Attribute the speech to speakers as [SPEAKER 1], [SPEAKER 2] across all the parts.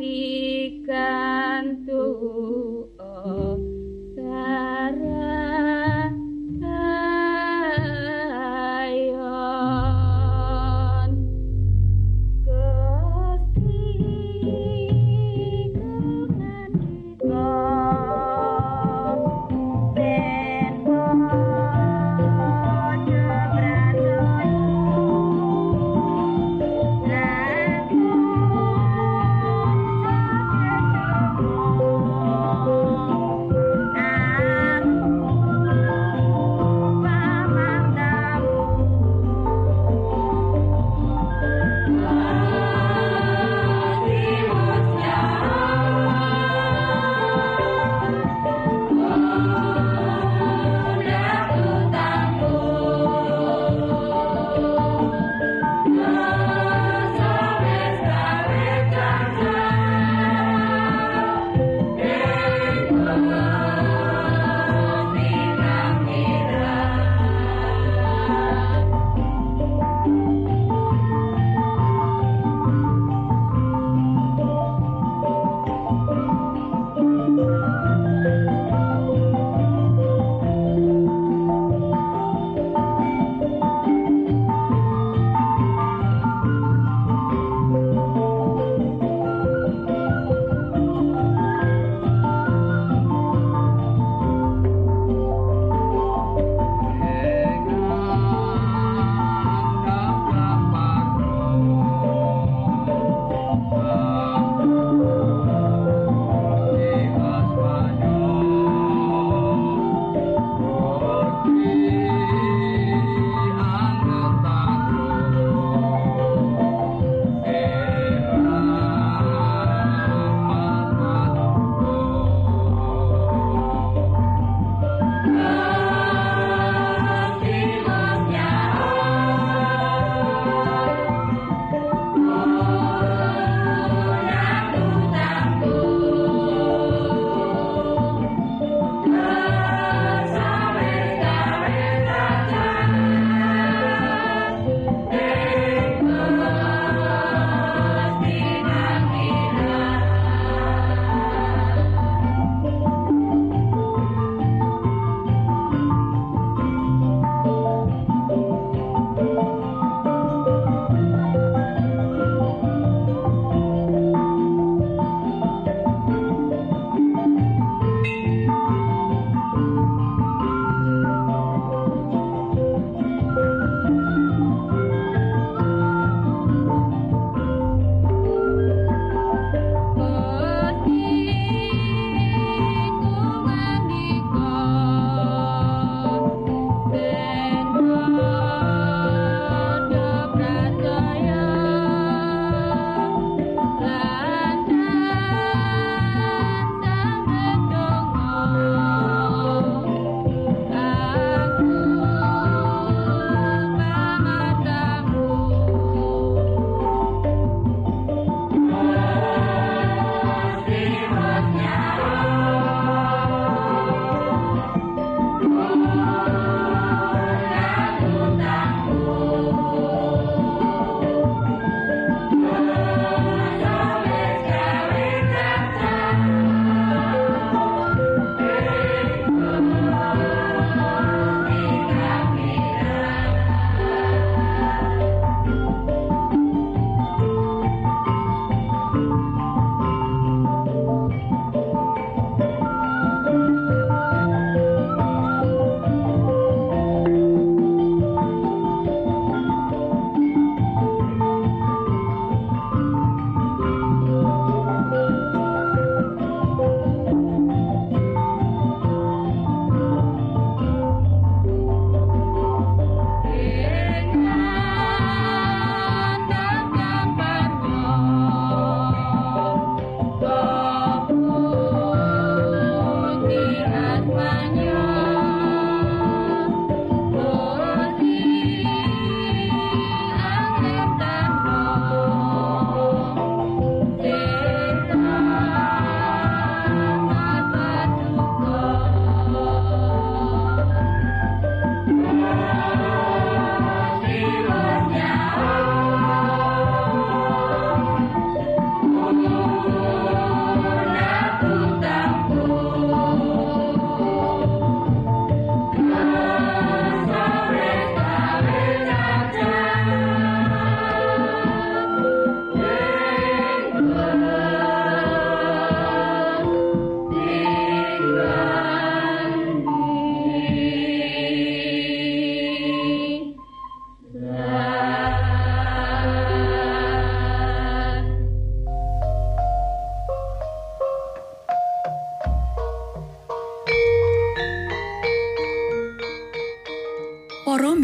[SPEAKER 1] fica.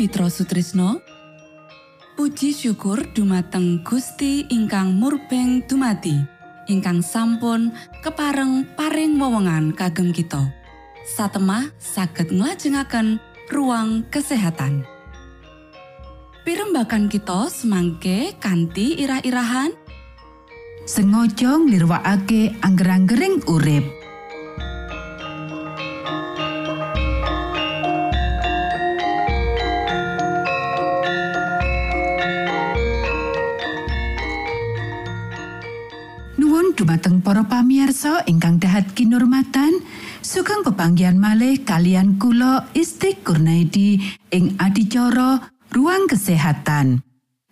[SPEAKER 2] Mitra Sutrisno. Puji syukur dumateng Gusti ingkang murbeng dumati ingkang sampun kepareng paring wewenngan kagem kita. Satemah saged nglajengaken ruang kesehatan. Pirembakan kita semangke kanthi irah-irahan.
[SPEAKER 3] Sengaja nglirwakake angger-anggering urip. Dumateng para pamirsa ingkang dahat kinurmatan, sugeng pepanggihan malih kalian kula Isti Kurnaidi ing adicara ruang kesehatan.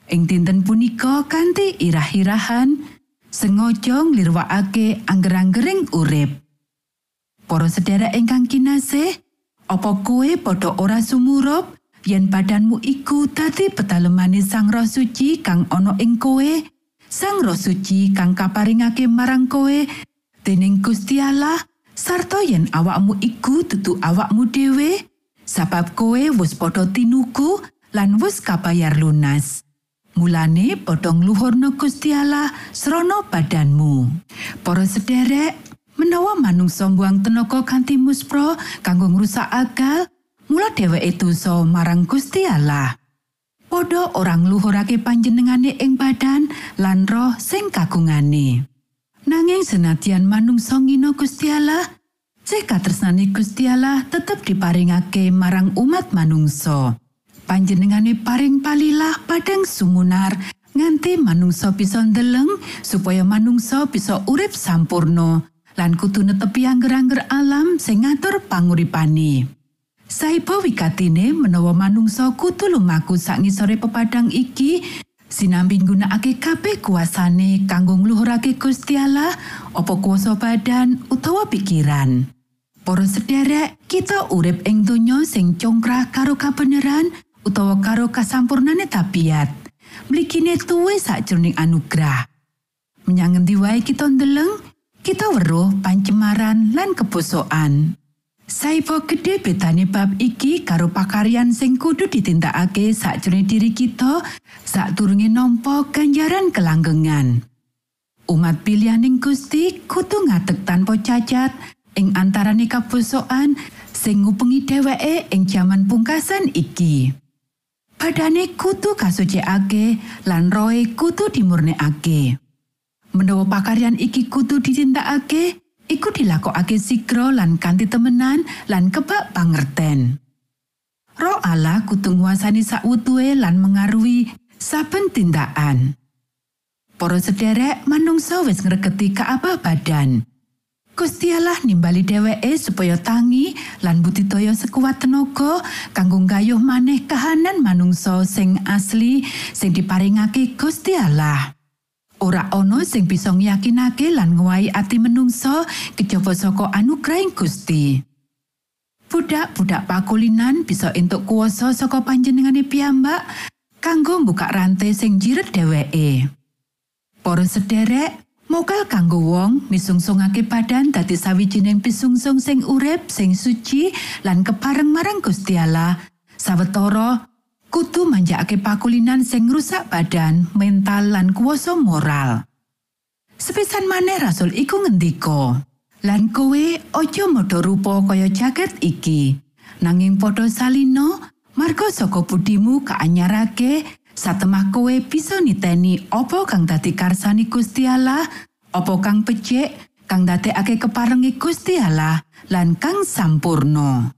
[SPEAKER 3] Ing dinten punika kanthi irah-irahan sengaja nglirwakake angger-anggering urip. Para sedherek ingkang kinasih, apa kowe padha ora sumurup yen badanmu iku dadi petalemane Sang Roh Suci kang ana ing kowe? Sang Roh Suci kang kaparingake marang kowe dening Gusti Allah sarta yen awakmu iku dudu awakmu dhewe sabab kowe wis padha tinuku lan wis kabayar lunas. Mulane padha ngluhurna Gusti Allah srana badanmu. Para sederek, menawa manungsa mbuang tenaga kanthi muspro kanggo ngrusak akal, mula dheweke dosa marang Gusti Allah. Padha orang ngluhurake panjenengane ing badan lan roh sing kagungane. Nanging senadyan manungsa ngina Gusti Allah, cek katresnane Gusti Allah tetep diparingake marang umat manungsa. panjenengane paring palilah padang sumunar nganti manungsa bisa ndeleng supaya manungsa bisa urip sampurno lan kudu netepi angger-angger alam sing ngatur panguripane. Saipa wikatine menawa manungsa kudu lumaku sak ngisore pepadang iki sinambi nggunakake kabeh kuasane kanggo ngluhurake Gusti Allah apa kuasa badan utawa pikiran. Para sederek, kita urip ing donya sing congkrah karo kabeneran utawa karo kasampurnane tabiat. Mligine tuwe sakjroning anugrah. Menyang ngendi wae kita ndeleng, kita weruh pancemaran lan kebosokan. Saipo gede betane bab iki karo pakaryan sing kudu ditindakake sakjroning diri kita sakdurunge nampa ganjaran kelanggengan. Umat pilihaning Gusti kudu ngadeg tanpa cacat ing antarane kabosokan sing ngupengi dheweke ing jaman pungkasan iki. Badane kudu kasucikake lan roe kudu dimurnekake. Menawa pakaryan iki kudu ditindakake, iku dilakokake sigra lan kanthi temenan lan kebak pangerten. Roh Allah kudu nguasani sakwutuhe lan mengaruhi saben tindakan. Para sederek manungsa wis ngregeti kaabah badan. Gusti Allah nimbali dheweke supaya tangi lan budidaya sekuat tenaga kanggo gayuh maneh kahanan manungsa sing asli sing diparingake Gusti Allah. Ora ana sing bisa ngyakinake lan nguwai ati menungsa kejaba saka anugrahing Gusti. Budak-budak pakulinan bisa entuk kuasa saka panjenengane piyambak kanggo mbukak rantai sing jiret dheweke. Para sederek, Mokal kanggo wong misungsungake badan dadi sawijining pisungsung sing urip sing suci lan kepareng marang Gusti Allah. Sawetara kudu manjakake pakulinan sing rusak badan, mental lan kuoso moral. Sepisan maneh rasul iku ngendika, "Lan kowe aja modho rupa kaya jagat iki, nanging padha salino marga saka budimu kaanyarake satemah kowe bisa niteni apa kang dadi karsani Gusti Allah, apa kang becik, kang dadekake keparengi Gusti Allah lan kang sampurno.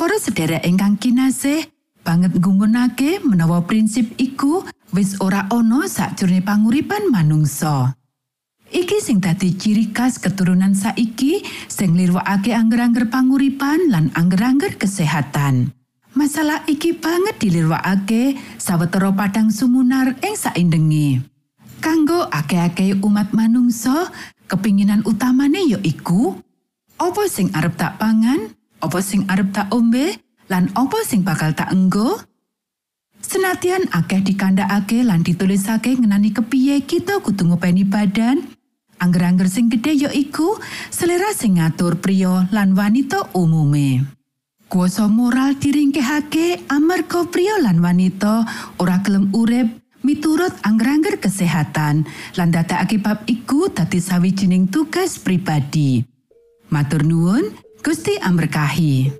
[SPEAKER 3] Para sedherek ingkang kinasih, banget nggumunake menawa prinsip iku wis ora ana sakjroning panguripan manungsa. Iki sing dadi ciri khas keturunan saiki sing nglirwakake angger-angger panguripan lan angger-angger kesehatan. Masalah iki banget dilirwakake sawetara padang sumunar ing saindenge. Kanggo akeh-akeh umat manungsa, kepinginan utamane ya iku apa sing arep tak pangan, apa sing arep tak ombe, lan apa sing bakal tak enggo? Senatian akeh dikandakake lan ditulisake ngenani kepiye kita kudu ngopeni badan, angger-angger sing gedhe ya iku selera sing ngatur pria lan wanita umume. Kuasa moral diringkehake amarga pria lan wanita ora gelem urip miturut angger-angger kesehatan lan dadakake bab iku dadi sawijining tugas pribadi. Matur nuwun, Gusti amberkahi.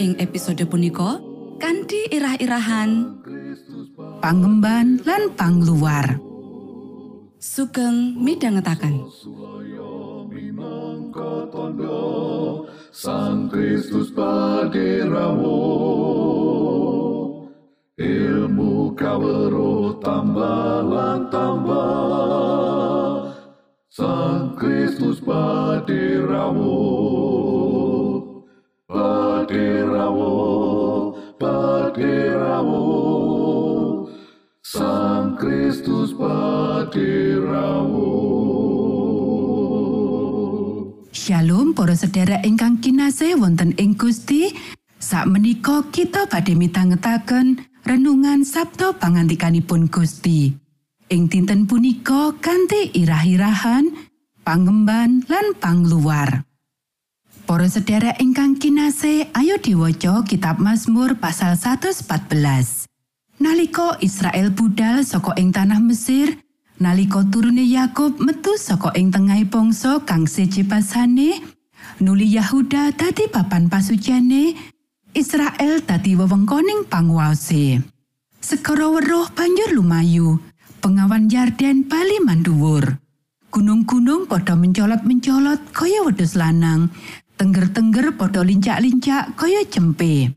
[SPEAKER 2] Ing episode punika kanthi irah-irahan
[SPEAKER 3] pangemban lan pangluar.
[SPEAKER 2] Sugeng
[SPEAKER 4] tondo Sang Kristus paderamu ilmu kawero tambah lan tambah Sang Kristus paderamu
[SPEAKER 3] Shalom para sedherek ingkang kinasih wonten ing Gusti. Sakmenika kita badhe mitangetaken renungan Sabto pangantikanipun Gusti. Ing dinten punika kanthi irah-irahan pangemban lan pangluar. Para sedherek ingkang kinasih ayo diwaca kitab Mazmur pasal 114 Nalika Israel budal saka ing tanah Mesir, nalika turune Yakub metu saka ing tengahing bangsa kang sejepasane, nuli Yahuda dadi papan pasuciane, Israel dadi wewengkoning panguwase. Sekara weruh banjur lumayu, pengawan Yarden bali manduwur. Gunung-gunung padha mencolot-mencolot kaya wedhus lanang, tengger-tengger padha lincak-lincak kaya cempe.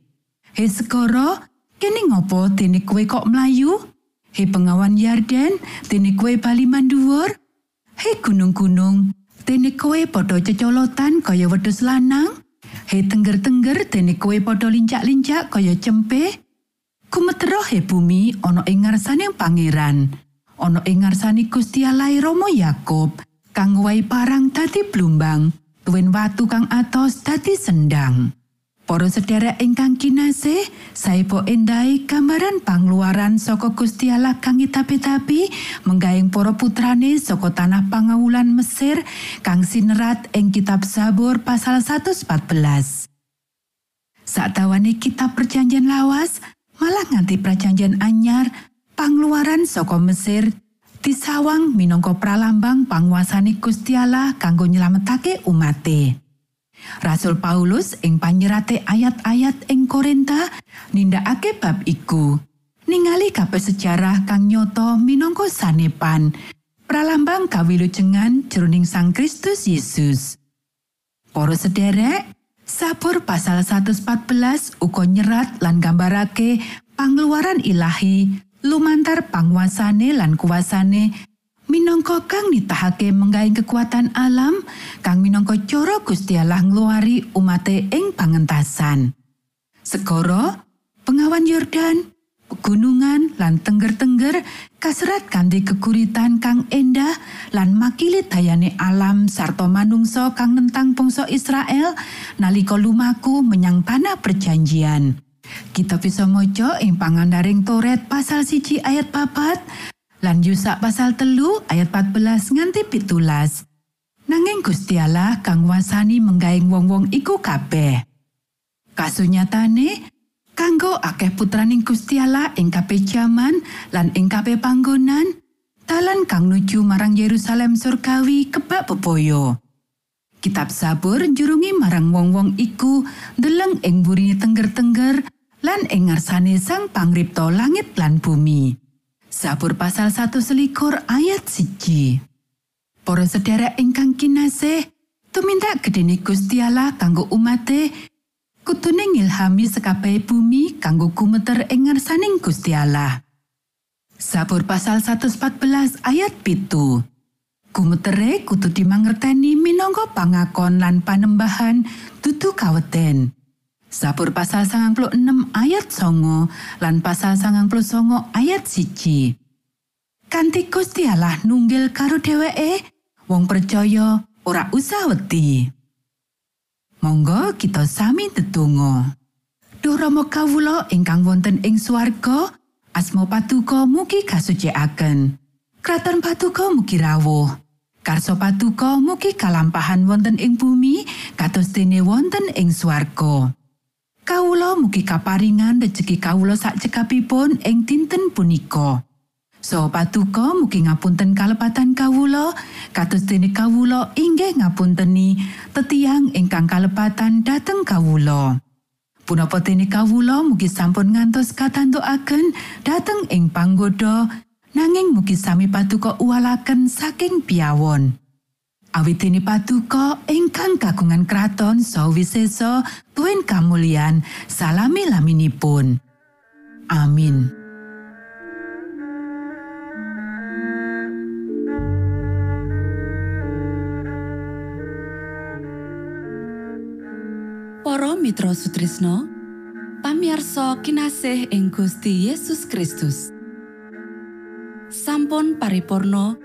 [SPEAKER 3] He sekara, kene ngopo dene kowe kok mlayu? He pengawan Yarden, dene kowe bali manduwur? He gunung-gunung, dene kowe padha cecolotan kaya wedhus lanang? He tengger-tengger dene kowe padha lincak-lincak kaya cempe? Kumetero he bumi ana ing ngarsaning pangeran. Ana ing ngarsane Gusti Allah Rama Yakub, kang wae parang dadi blumbang, tuwin watu kang atos dadi sendang. Para sedherek ingkang kinasih, saipo endahi gambaran pangluaran saka Gusti Allah kang itapi-tapi menggaing para putrane saka tanah pangawulan Mesir kang sinerat ing kitab Zabur pasal 114. Sakdawane kitab perjanjian lawas, malah nganti perjanjian anyar, pangluaran saka Mesir disawang minangka pralambang panguasane Gusti Allah kanggo nyelametake umate. Rasul Paulus ing panyerate ayat-ayat ing Korinta nindakake bab iku. Ningali kabeh sejarah kang nyoto minangka sanepan, pralambang kawilujengan jroning Sang Kristus Yesus. Para sederek, Sabur pasal 114 uga nyerat lan gambarake pangluaran ilahi lumantar panguasane lan kuasane minangka kang nitahake menggahing kekuatan alam kang minangka cara Gusti Allah ngluari umate ing pangentasan. Segara, pengawan Yordan, pegunungan lan tengger-tengger kaserat kanthi kekuritan kang endah lan makili dayane alam sarta manungsa kang nentang bangsa Israel nalika lumaku menyang tanah perjanjian. Kita bisa maca ing pangandaring Toret pasal siji ayat papat lan Yusak pasal telu ayat 14 nganti pitulas. Nanging Gusti Allah kang wasani menggaing wong-wong iku kabeh. Kasunyatane, kanggo akeh putraning Gusti Allah ing kabeh jaman lan ing kabeh panggonan, dalan kang nuju marang Yerusalem surgawi kebak bebaya. Kitab Sabur njurungi marang wong-wong iku ndeleng ing burine tengger-tengger lan ing ngarsane Sang Pangripta langit lan bumi. Sabur pasal 1 selikur ayat siji. Para sedherek ingkang kinasih, tumindak gedene Gusti Allah kanggo umate kutune ngilhami sekabehe bumi kanggo gumeter ing ngarsaning Gusti Allah. Sabur pasal 114 ayat pitu. Gumetere kudu dimangerteni minangka pangakon lan panembahan dudu kaweten. Sabur pasal 96 ayat songo lan pasal 99 ayat siji. Kanti Gusti Allah nunggil karo dheweke, wong percaya ora usah wedi. Monggo kita sami tetunggo. Duh Rama kawula ingkang wonten ing swarga, asma patuko mugi kasucikaken. Kraton patuko mugi rawuh. Karso patuko mugi kalampahan wonten ing bumi kados dene wonten ing swarga. Kawula mugi kaparingan rejeki kawula sak cekapipun ing dinten punika. So patuko mugi ngapunten kalepatan kawula kados dene kawula inggih ngapunteni tetiang ingkang kalepatan dhateng kawula. Punapa dene kawula mugi sampun ngantos katantukaken dhateng ing panggoda nanging mugi sami patuko uwalaken saking piawon. Awit dene patuko ingkang kagungan kraton sawisesa tuen kamulyan salami laminipun. Amin.
[SPEAKER 2] Para Mitra Sutrisno pamiarsa kinasih ing Gusti Yesus Kristus sampun paripurno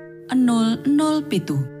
[SPEAKER 2] 00